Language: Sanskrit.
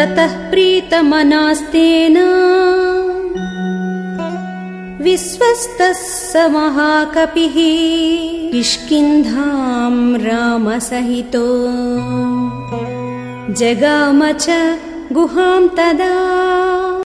ततः प्रीतमनास्तेन विश्वस्तः स महाकपिः किष्किन्धाम् रामसहितो। जगाम च गुहाम् तदा